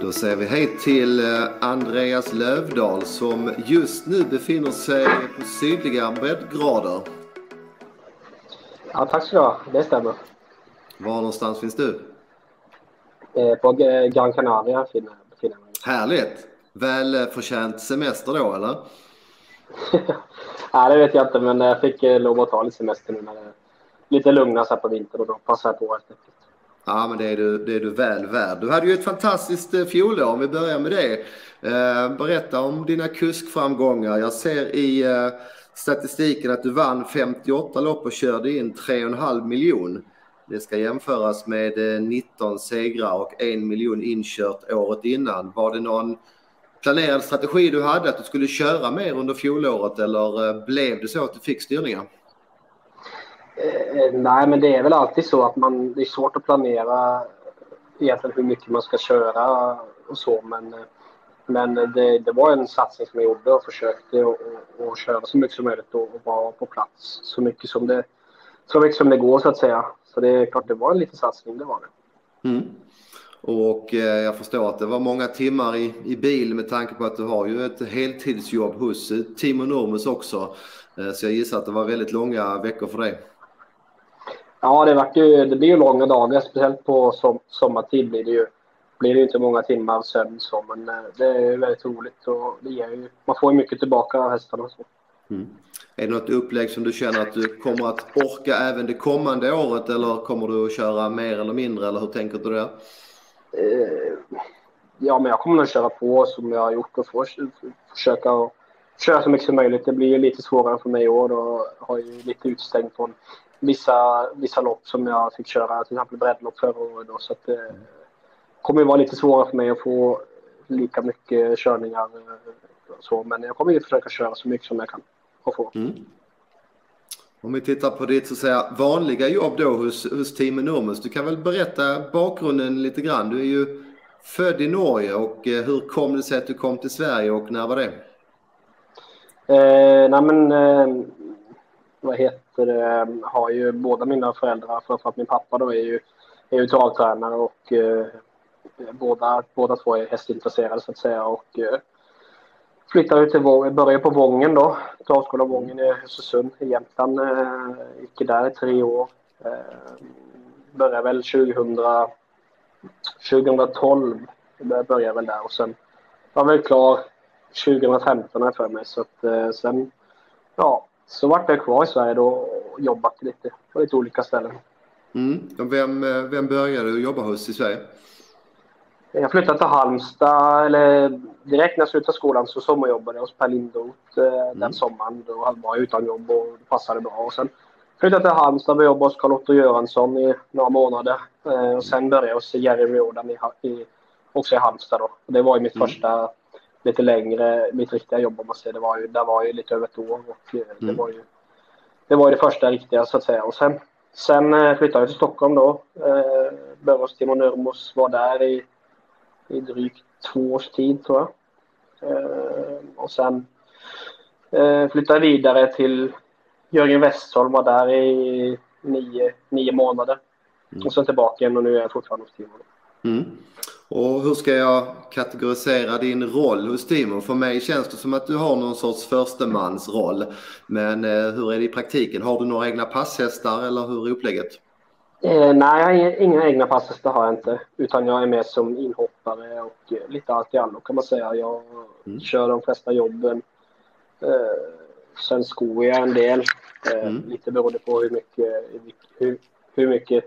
Då säger vi hej till eh, Andreas Lövdahl som just nu befinner sig på sydliga breddgrader. Ja, tack ska du ha. Det stämmer. Var någonstans finns du? Eh, på Gran Canaria befinner jag mig. Härligt! Välförtjänt semester då, eller? Nej, det vet jag inte, men jag fick eh, lov att ta lite semester nu när det är lite lugnare på vintern och då passar jag på enkelt. Ja, men det är, du, det är du väl värd. Du hade ju ett fantastiskt eh, fjolår, om vi börjar med det. Eh, berätta om dina kuskframgångar. Jag ser i eh, statistiken att du vann 58 lopp och körde in 3,5 miljon. Det ska jämföras med 19 segrar och 1 miljon inkört året innan. Var det någon planerad strategi du hade att du skulle köra mer under fjolåret eller blev det så att du fick styrningar? Eh, eh, nej, men det är väl alltid så att man, det är svårt att planera egentligen hur mycket man ska köra och så. Men, eh, men det, det var en satsning som jag gjorde och försökte att köra så mycket som möjligt och, och vara på plats så mycket som det, så mycket som det går så att säga. Så det är klart, det var en liten satsning, det var det. Mm. Och eh, jag förstår att det var många timmar i, i bil med tanke på att du har ju ett heltidsjobb hos eh, Timo Normus också. Eh, så jag gissar att det var väldigt långa veckor för dig. Ja, det, vart ju, det blir ju långa dagar, speciellt på som, sommartid blir det ju blir det inte många timmar sömn så, men eh, det är väldigt roligt och det ger ju, man får ju mycket tillbaka av hästarna. Så. Mm. Är det något upplägg som du känner att du kommer att orka även det kommande året eller kommer du att köra mer eller mindre eller hur tänker du där? Eh, ja, men jag kommer nog köra på som jag har gjort och få, försöka köra så mycket som möjligt. Det blir ju lite svårare för mig i år och har ju lite utstängt från vissa, vissa lopp som jag fick köra, till exempel breddlopp förra året. Då, så att det kommer ju vara lite svårare för mig att få lika mycket körningar. Eh, så, men jag kommer ju försöka köra så mycket som jag kan och få. Mm. Om vi tittar på ditt så att säga, vanliga jobb då hos, hos Team Enormous. Du kan väl berätta bakgrunden lite grann. Du är ju född i Norge och eh, hur kom det sig att du kom till Sverige och när var det? Eh, nej men, eh, vad heter har ju båda mina föräldrar, framförallt min pappa då, är ju, är ju travtränare och eh, båda, båda två är hästintresserade så att säga. Och, eh, flyttade till Vången, började på Vången då, travskolan Vången i Östersund i Jämtland. Eh, gick där i tre år. Eh, började väl 2000, 2012, började väl där och sen var väl klar 2015 för mig så att eh, sen, ja, så vart jag kvar i Sverige då och jobbat lite på lite olika ställen. Mm. Vem, eh, vem började du jobba hos i Sverige? Jag flyttade till Halmstad, eller direkt när jag slutade skolan så sommarjobbade jag hos Per Lindroth eh, mm. den sommaren. Då var jag utan jobb och det passade bra. Och sen flyttade jag till Halmstad och jobbade hos Carl-Otto Göransson i några månader. Eh, och sen började jag hos Jerry Riordan i, i, också i Halmstad. Då. Och det var ju mitt mm. första lite längre, mitt riktiga jobb om man säger. Det var ju, där var ju lite över ett år och eh, det mm. var ju det var ju det första riktiga så att säga. Och sen, sen eh, flyttade jag till Stockholm då. Eh, började Timo Nurmos, var där i, i drygt två års tid tror jag. Eh, och sen eh, flyttade jag vidare till Jörgen Westholm, var där i nio, nio månader. Mm. Och sen tillbaka igen och nu är jag fortfarande hos Timo. Mm. Och hur ska jag kategorisera din roll hos Timo? För mig känns det som att du har någon sorts förstemansroll. Men eh, hur är det i praktiken? Har du några egna passhästar eller hur är upplägget? Eh, nej, inga, inga egna passhästar har jag inte. Utan jag är med som inhoppare och eh, lite allt i allo kan man säga. Jag mm. kör de flesta jobben. Eh, sen skor jag en del. Eh, mm. Lite beroende på hur mycket, hur, hur mycket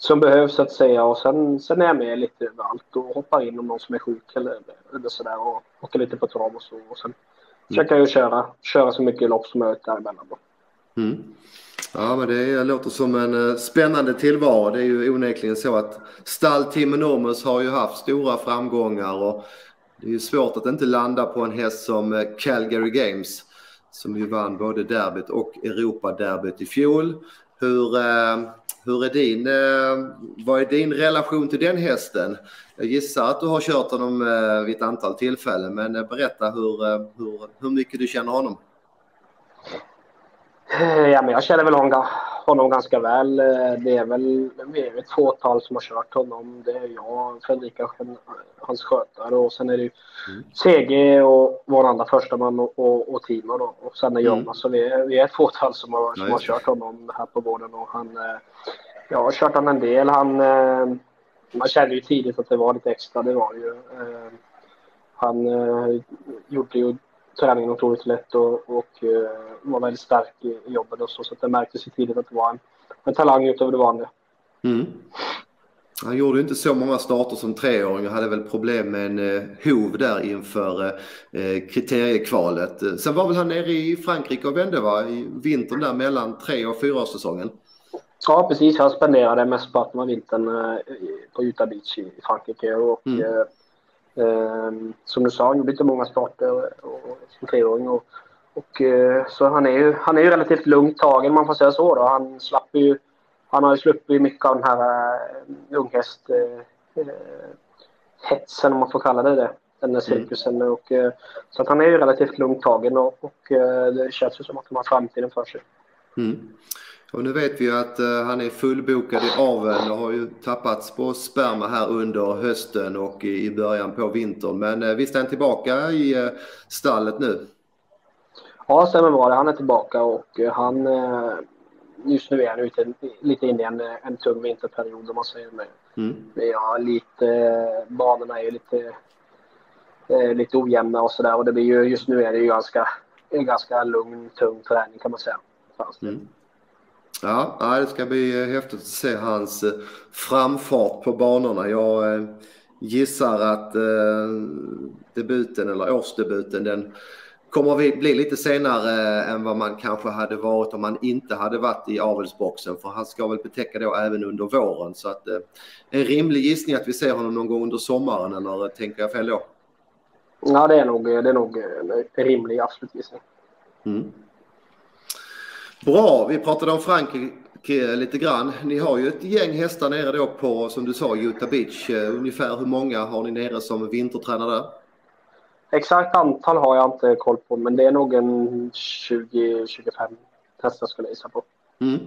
som behövs så att säga. Och sen, sen är jag med lite överallt och hoppar in om någon som är sjuk eller, eller sådär och åker lite på trav och så. Och sen mm. försöker jag köra, köra så mycket lopp som möjligt däremellan. Mm. Ja, men det låter som en eh, spännande tillvaro. Det är ju onekligen så att stall Tim Enormous har ju haft stora framgångar och det är ju svårt att inte landa på en häst som eh, Calgary Games som ju vann både derbyt och Europa-derbyt i fjol. Hur, eh, hur är din, eh, vad är din relation till den hästen? Jag gissar att du har kört honom eh, vid ett antal tillfällen, men eh, berätta hur, hur, hur mycket du känner honom. Ja, men jag känner väl honom, honom ganska väl. Det är väl vi är ett fåtal som har kört honom. Det är jag, Fredrika, hans skötare och sen är det ju mm. CG och vår andra första man och, och, och Timo då. Och sen är Jonas. Mm. Så vi är, vi är ett fåtal som har, som har kört honom här på gården och han... Jag har kört honom en del. Han... Man kände ju tidigt att det var lite extra, det var ju. Han gjorde ju träningen otroligt lätt och, och uh, var väldigt stark i, i jobbet och så. Så det märktes ju tidigt att det var en, en talang utöver det vanliga. Mm. Han gjorde inte så många starter som treåring och hade väl problem med en eh, hov där inför eh, kriteriekvalet. Sen var väl han nere i Frankrike och vände va? I vintern där mellan tre och fyraårssäsongen. Ja precis, jag spenderade mest parten av vintern eh, på Utah Beach i Frankrike och mm. eh, som du sa, han gjorde inte många starter och, som treåring. Och, och, eh, så han är, ju, han är ju relativt lugnt tagen, man får säga så. Då. Han, slapp ju, han har ju sluppit mycket av den här uh, unghäst... Uh, hetsen om man får kalla det det. Den där mm. cirkusen. Mm. Och, så att han är ju relativt lugnt tagen och, och det känns ju som att han har framtiden för sig. Mm. Och nu vet vi ju att uh, han är fullbokad i aveln och har ju tappats på sperma här under hösten och i början på vintern. Men uh, visst är han tillbaka i uh, stallet nu? Ja, stämmer bra. Han är tillbaka och han... Just nu är han ute lite inne i en, en tung vinterperiod om man säger det. Mm. Ja, lite... Banorna är ju lite, lite ojämna och sådär och det blir ju... Just nu är det ju ganska, en ganska lugn, tung träning kan man säga. Mm. Ja, det ska bli eh, häftigt att se hans eh, framfart på banorna. Jag eh, gissar att debuten eller årsdebuten den kommer att bli lite senare än vad man kanske hade varit om man inte hade varit i avelsboxen. För han ska väl betäcka då även under våren. Så att en rimlig gissning att vi ser honom någon gång under sommaren eller tänker jag fel då? Ja, det är nog, det är nog en rimlig absolut gissning. Mm. Bra, vi pratade om Frankrike lite grann. Ni har ju ett gäng hästar nere då på, som du sa, Utah Beach. Eh, ungefär hur många har ni nere som vintertränare där? Exakt antal har jag inte koll på, men det är nog en 20-25 hästar skulle jag gissa på. Mm.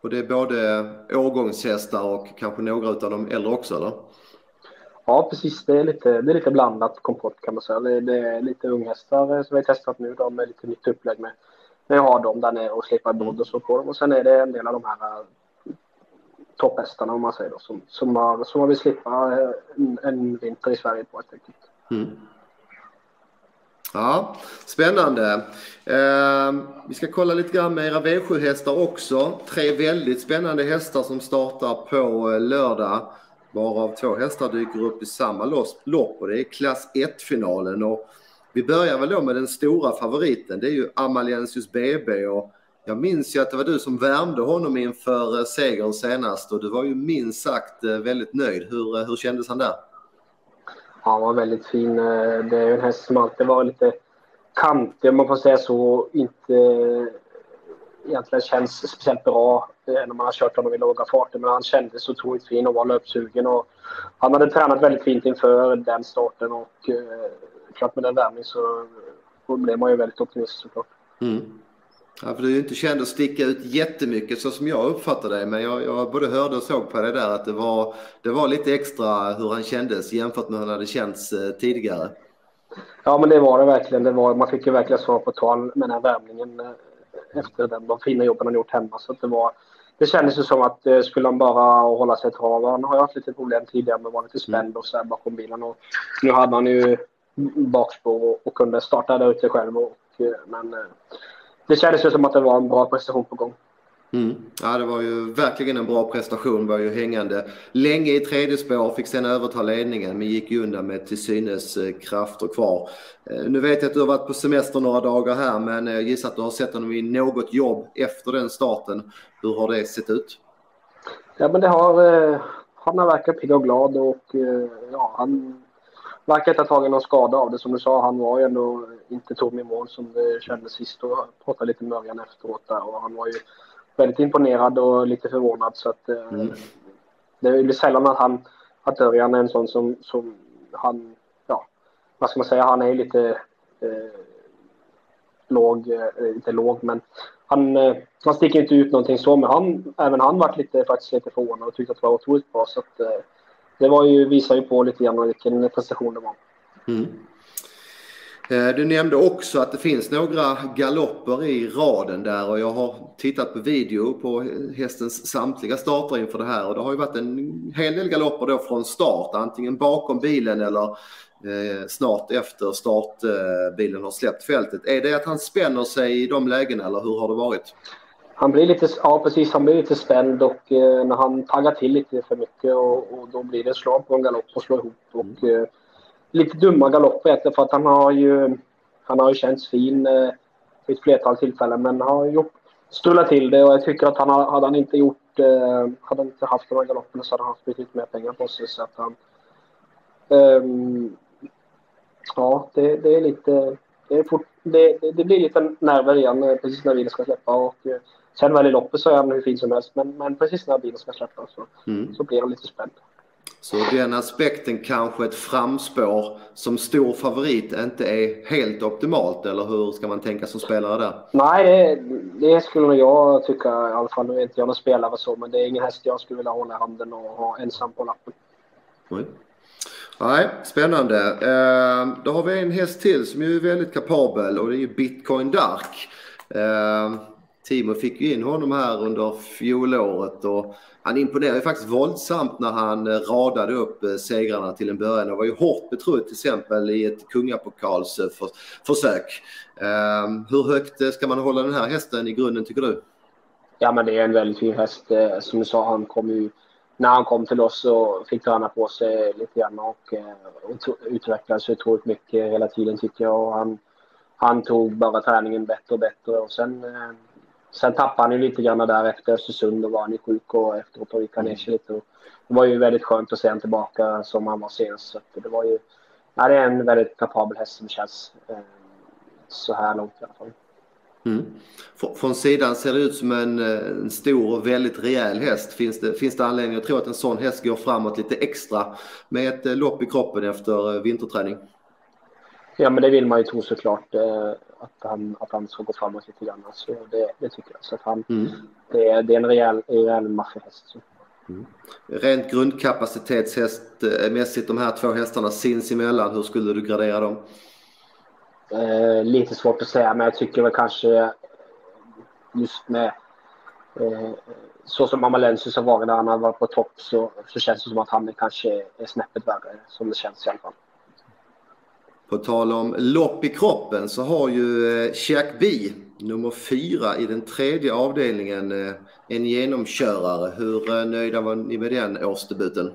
Och det är både årgångshästar och kanske några av de äldre också, eller? Ja, precis. Det är lite, det är lite blandat kompott kan man säga. Det är, det är lite unghästar som vi har testat nu då, med lite nytt upplägg med vi jag har dem där nere och slipar brodd och så på dem. Och sen är det en del av de här eh, topphästarna om man säger då, som, som, har, som har vill slippa eh, en, en vinter i Sverige på helt enkelt. Mm. Ja, spännande. Eh, vi ska kolla lite grann med era V7-hästar också. Tre väldigt spännande hästar som startar på eh, lördag. Varav två hästar dyker upp i samma lopp och det är klass 1-finalen. Och vi börjar väl då med den stora favoriten. Det är ju Amaliensius BB och jag minns ju att det var du som värmde honom inför eh, segern senast och du var ju minst sagt eh, väldigt nöjd. Hur, eh, hur kändes han där? Han var väldigt fin. Det är en häst som alltid var lite kantig om man får säga så. Inte egentligen känns speciellt bra när man har kört honom i låga farter. Men han kändes otroligt fin och var löpsugen. Och han hade tränat väldigt fint inför den starten och klart med den värmning så blev man ju väldigt optimistisk såklart. Mm. Ja, för du är inte känd att sticka ut jättemycket så som jag uppfattar det. Men jag, jag både hörde och såg på det där att det var, det var lite extra hur han kändes jämfört med hur han hade känts eh, tidigare. Ja, men det var det verkligen. Det var, man fick ju verkligen svar på tal med den här värmningen eh, efter den, de fina jobben han gjort hemma. Så det, var, det kändes ju som att eh, skulle han bara hålla sig ett hav. Han har ju haft lite problem tidigare med att vara lite spänd och så bakom bilen. Och nu hade han ju bakspår och kunde starta där ute själv. Och, men eh, det kändes ju som att det var en bra prestation på gång. Mm. Ja, det var ju verkligen en bra prestation. Var ju hängande länge i tredje spår, fick sen överta ledningen men gick ju undan med till synes eh, krafter kvar. Eh, nu vet jag att du har varit på semester några dagar här men jag gissar att du har sett honom i något jobb efter den starten. Hur har det sett ut? Ja, men det har... Han har verkat pigg och glad och ja, han verkar inte ha tagit någon skada av det. Som du sa, han var ju ändå inte tom i mål som det kändes sist och pratade lite med Örjan efteråt där och han var ju väldigt imponerad och lite förvånad så att eh, mm. det blir sällan att han att Örjan är en sån som, som han, ja, vad ska man säga, han är lite eh, låg, eh, inte låg men han, han sticker inte ut någonting så, men han, även han varit lite, faktiskt lite förvånad och tyckte att det var otroligt bra. Så att, det var ju, visar ju på lite grann vilken prestation det var. Mm. Eh, du nämnde också att det finns några galopper i raden där och jag har tittat på video på hästens samtliga starter inför det här och det har ju varit en hel del galopper då från start, antingen bakom bilen eller eh, snart efter startbilen eh, har släppt fältet. Är det att han spänner sig i de lägena eller hur har det varit? Han blir lite, ja precis, han blir lite spänd och eh, när han taggar till lite för mycket och, och då blir det slag på en galopp och slå ihop. Och, mm lite dumma galopper för att han har ju, han har ju känts fin eh, vid ett flertal tillfällen men har gjort, strulat till det och jag tycker att han har, hade han inte gjort, eh, hade han inte haft de här galopperna så hade han haft betydligt mer pengar på sig så att han um, Ja, det, det, är lite, det, är fort, det, det, blir lite nerver igen eh, precis när bilen ska släppa och eh, sen väl i loppet så är han hur fin som helst men, men precis när bilen ska släppa så, mm. så blir han lite spänd. Så den aspekten kanske ett framspår som stor favorit inte är helt optimalt eller hur ska man tänka som spelare där? Nej, det, det skulle nog jag tycka i alla fall. Nu är inte jag någon spelare så, men det är ingen häst jag skulle vilja hålla i handen och ha ensam på lappen. Nej. Nej, spännande. Eh, då har vi en häst till som är väldigt kapabel och det är ju Bitcoin Dark. Eh, Timo fick ju in honom här under fjolåret och han imponerade faktiskt våldsamt när han eh, radade upp eh, segrarna till en början. Det var ju hårt betrodd till exempel i ett kungapokalsförsök. Eh, hur högt ska man hålla den här hästen i grunden tycker du? Ja men det är en väldigt fin häst. Som du sa, han kom ju, när han kom till oss så fick träna på sig lite grann och, eh, och utvecklades otroligt mycket hela tiden tycker jag. Och han, han tog bara träningen bättre och bättre och sen eh, Sen tappade han ju lite grann där efter Östersund och var han ju sjuk och efteråt gick han ner sig lite. det var ju väldigt skönt att se honom tillbaka som han var senast. Så det var ju, ja, det är en väldigt kapabel häst som känns eh, så här långt i alla fall. Mm. Från sidan ser det ut som en, eh, en, stor och väldigt rejäl häst. Finns det, finns det anledning att tro att en sån häst går framåt lite extra med ett eh, lopp i kroppen efter eh, vinterträning? Ja, men det vill man ju tro såklart. Att han, att han ska gå framåt lite grann. Så det, det tycker jag. Så att han, mm. det, är, det är en rejäl, rejäl maffiahäst. Mm. Rent grundkapacitetsmässigt, de här två hästarna sinsemellan, hur skulle du gradera dem? Eh, lite svårt att säga, men jag tycker väl kanske just med eh, så som Amalensis har varit när han har varit på topp så, så känns det som att han är kanske är snäppet värre, som det känns i alla fall. På tal om lopp i kroppen så har ju eh, Jack B, nummer fyra i den tredje avdelningen, eh, en genomkörare. Hur eh, nöjda var ni med den årsdebuten?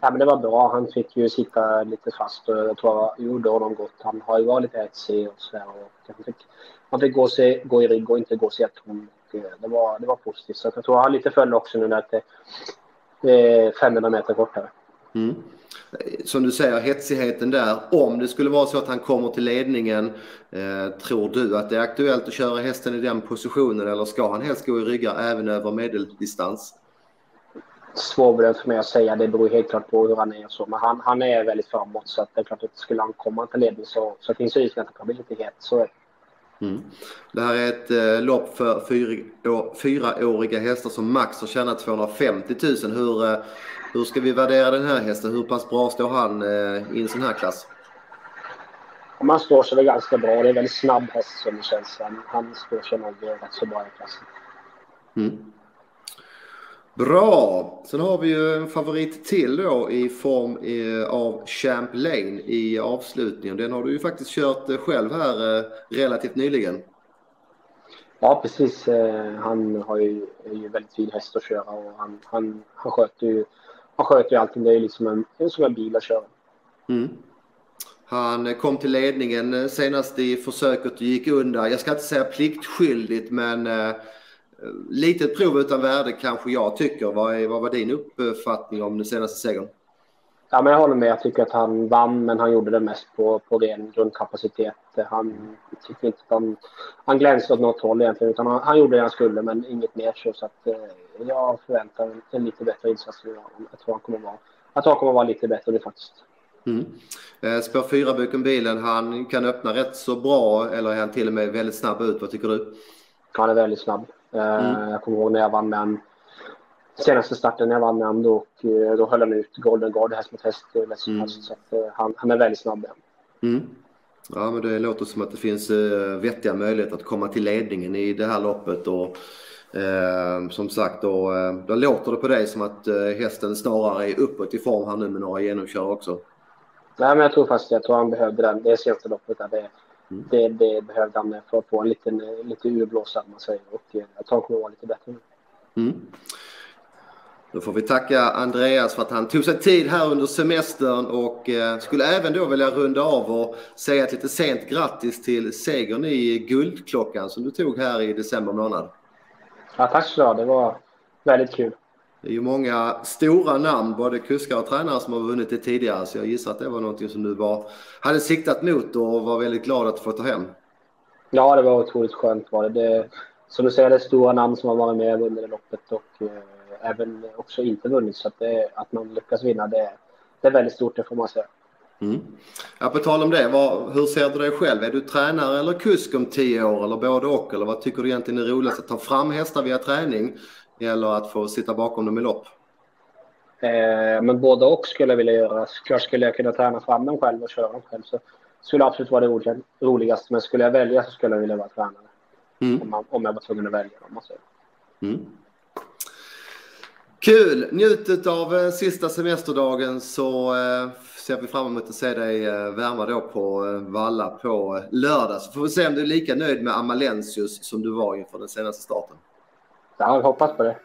Ja, men det var bra. Han fick ju sitta lite fast och jag tror jag gjorde honom gott. Han har ju varit lite hetsig och så där. Och han, fick, han fick gå, sig, gå i rygg och inte gå så tom. Eh, det var, det var positivt. Så jag tror han lite föll också nu när det eh, är 500 meter kortare. Mm som du säger, hetsigheten där. Om det skulle vara så att han kommer till ledningen, eh, tror du att det är aktuellt att köra hästen i den positionen eller ska han helst gå i ryggar även över medeldistans? Svårbedömt för mig att säga. Det beror helt klart på hur han är och så. Men han, han är väldigt framåt så att det är klart att skulle han komma till ledning så, så finns det risk att han kan bli lite het. Så Mm. Det här är ett eh, lopp för fyra, fyraåriga hästar som max har tjänat 250 000. Hur, eh, hur ska vi värdera den här hästen? Hur pass bra står han eh, i en sån här klass? Han står sig väl ganska bra. Det är en väldigt snabb häst som det känns. Han, han står sig nog rätt så bra i klassen. Mm. Bra! Sen har vi ju en favorit till då i form eh, av Champ Lane i avslutningen. Den har du ju faktiskt kört eh, själv här relativt nyligen. Ja, precis. Han har ju, är ju väldigt fin häst att köra och han, han, han sköter ju han sköter ju allting. Det är liksom en, som en bil att köra. Mm. Han kom till ledningen eh, senast i försöket och gick under. Jag ska inte säga pliktskyldigt, men eh, litet prov utan värde kanske jag tycker. Vad, är, vad var din uppfattning om den senaste segern? Ja, men jag håller med. Jag tycker att han vann, men han gjorde det mest på, på ren grundkapacitet. Han tycker inte att han, han glänste åt något håll egentligen, utan han, han gjorde det han skulle, men inget mer. Så, så att, eh, jag förväntar mig en lite bättre insats. Jag tror han kommer vara, jag tror han kommer vara lite bättre nu faktiskt. Mm. Eh, spår 4 bakom bilen, han kan öppna rätt så bra eller är han till och med väldigt snabb ut? Vad tycker du? Han är väldigt snabb. Mm. Jag kommer ihåg när jag vann med honom senaste starten jag vann med honom då, och då höll han ut Golden Guard häst mot häst. Mm. Så att, han, han är väldigt snabb. Mm. Ja, men det låter som att det finns vettiga möjligheter att komma till ledningen i det här loppet. Och, eh, som sagt, då, då låter det på dig som att hästen snarare är uppåt i form här nu med några genomkör också. Nej, men jag tror faktiskt jag tror han behövde den. Det senaste loppet där det, mm. det, det behövde han för att få en liten lite urblåsare man säger. Och jag tror han kommer vara lite bättre mm. Då får vi tacka Andreas för att han tog sig tid här under semestern och eh, skulle även då vilja runda av och säga ett lite sent grattis till segern i Guldklockan som du tog här i december månad. Ja, tack så Det var väldigt kul. Det är ju många stora namn, både kuskar och tränare som har vunnit det tidigare. Så jag gissar att det var någonting som du var, hade siktat mot och var väldigt glad att få ta hem. Ja, det var otroligt skönt. Var det. det som du säger, det är stora namn som har varit med under det loppet och eh, även också inte vunnit. Så att, det, att man lyckas vinna, det, det är väldigt stort, det får man säga. Mm. Ja, på tal om det, vad, hur ser du dig själv? Är du tränare eller kusk om tio år eller både och? Eller vad tycker du egentligen är roligast? Att ta fram hästar via träning eller att få sitta bakom dem i lopp? Eh, men både och skulle jag vilja göra. Klart skulle jag kunna träna fram dem själv och köra dem själv. Så skulle absolut vara det roligaste. Men skulle jag välja så skulle jag vilja vara tränare. Mm. Om, man, om jag var tvungen att välja dem. Mm. Kul! Njut av eh, sista semesterdagen så eh, ser vi fram emot att se dig eh, värma då på Valla på lördag. Så får vi se om du är lika nöjd med Amalensius som du var inför den senaste starten. Ja, jag hoppas på det.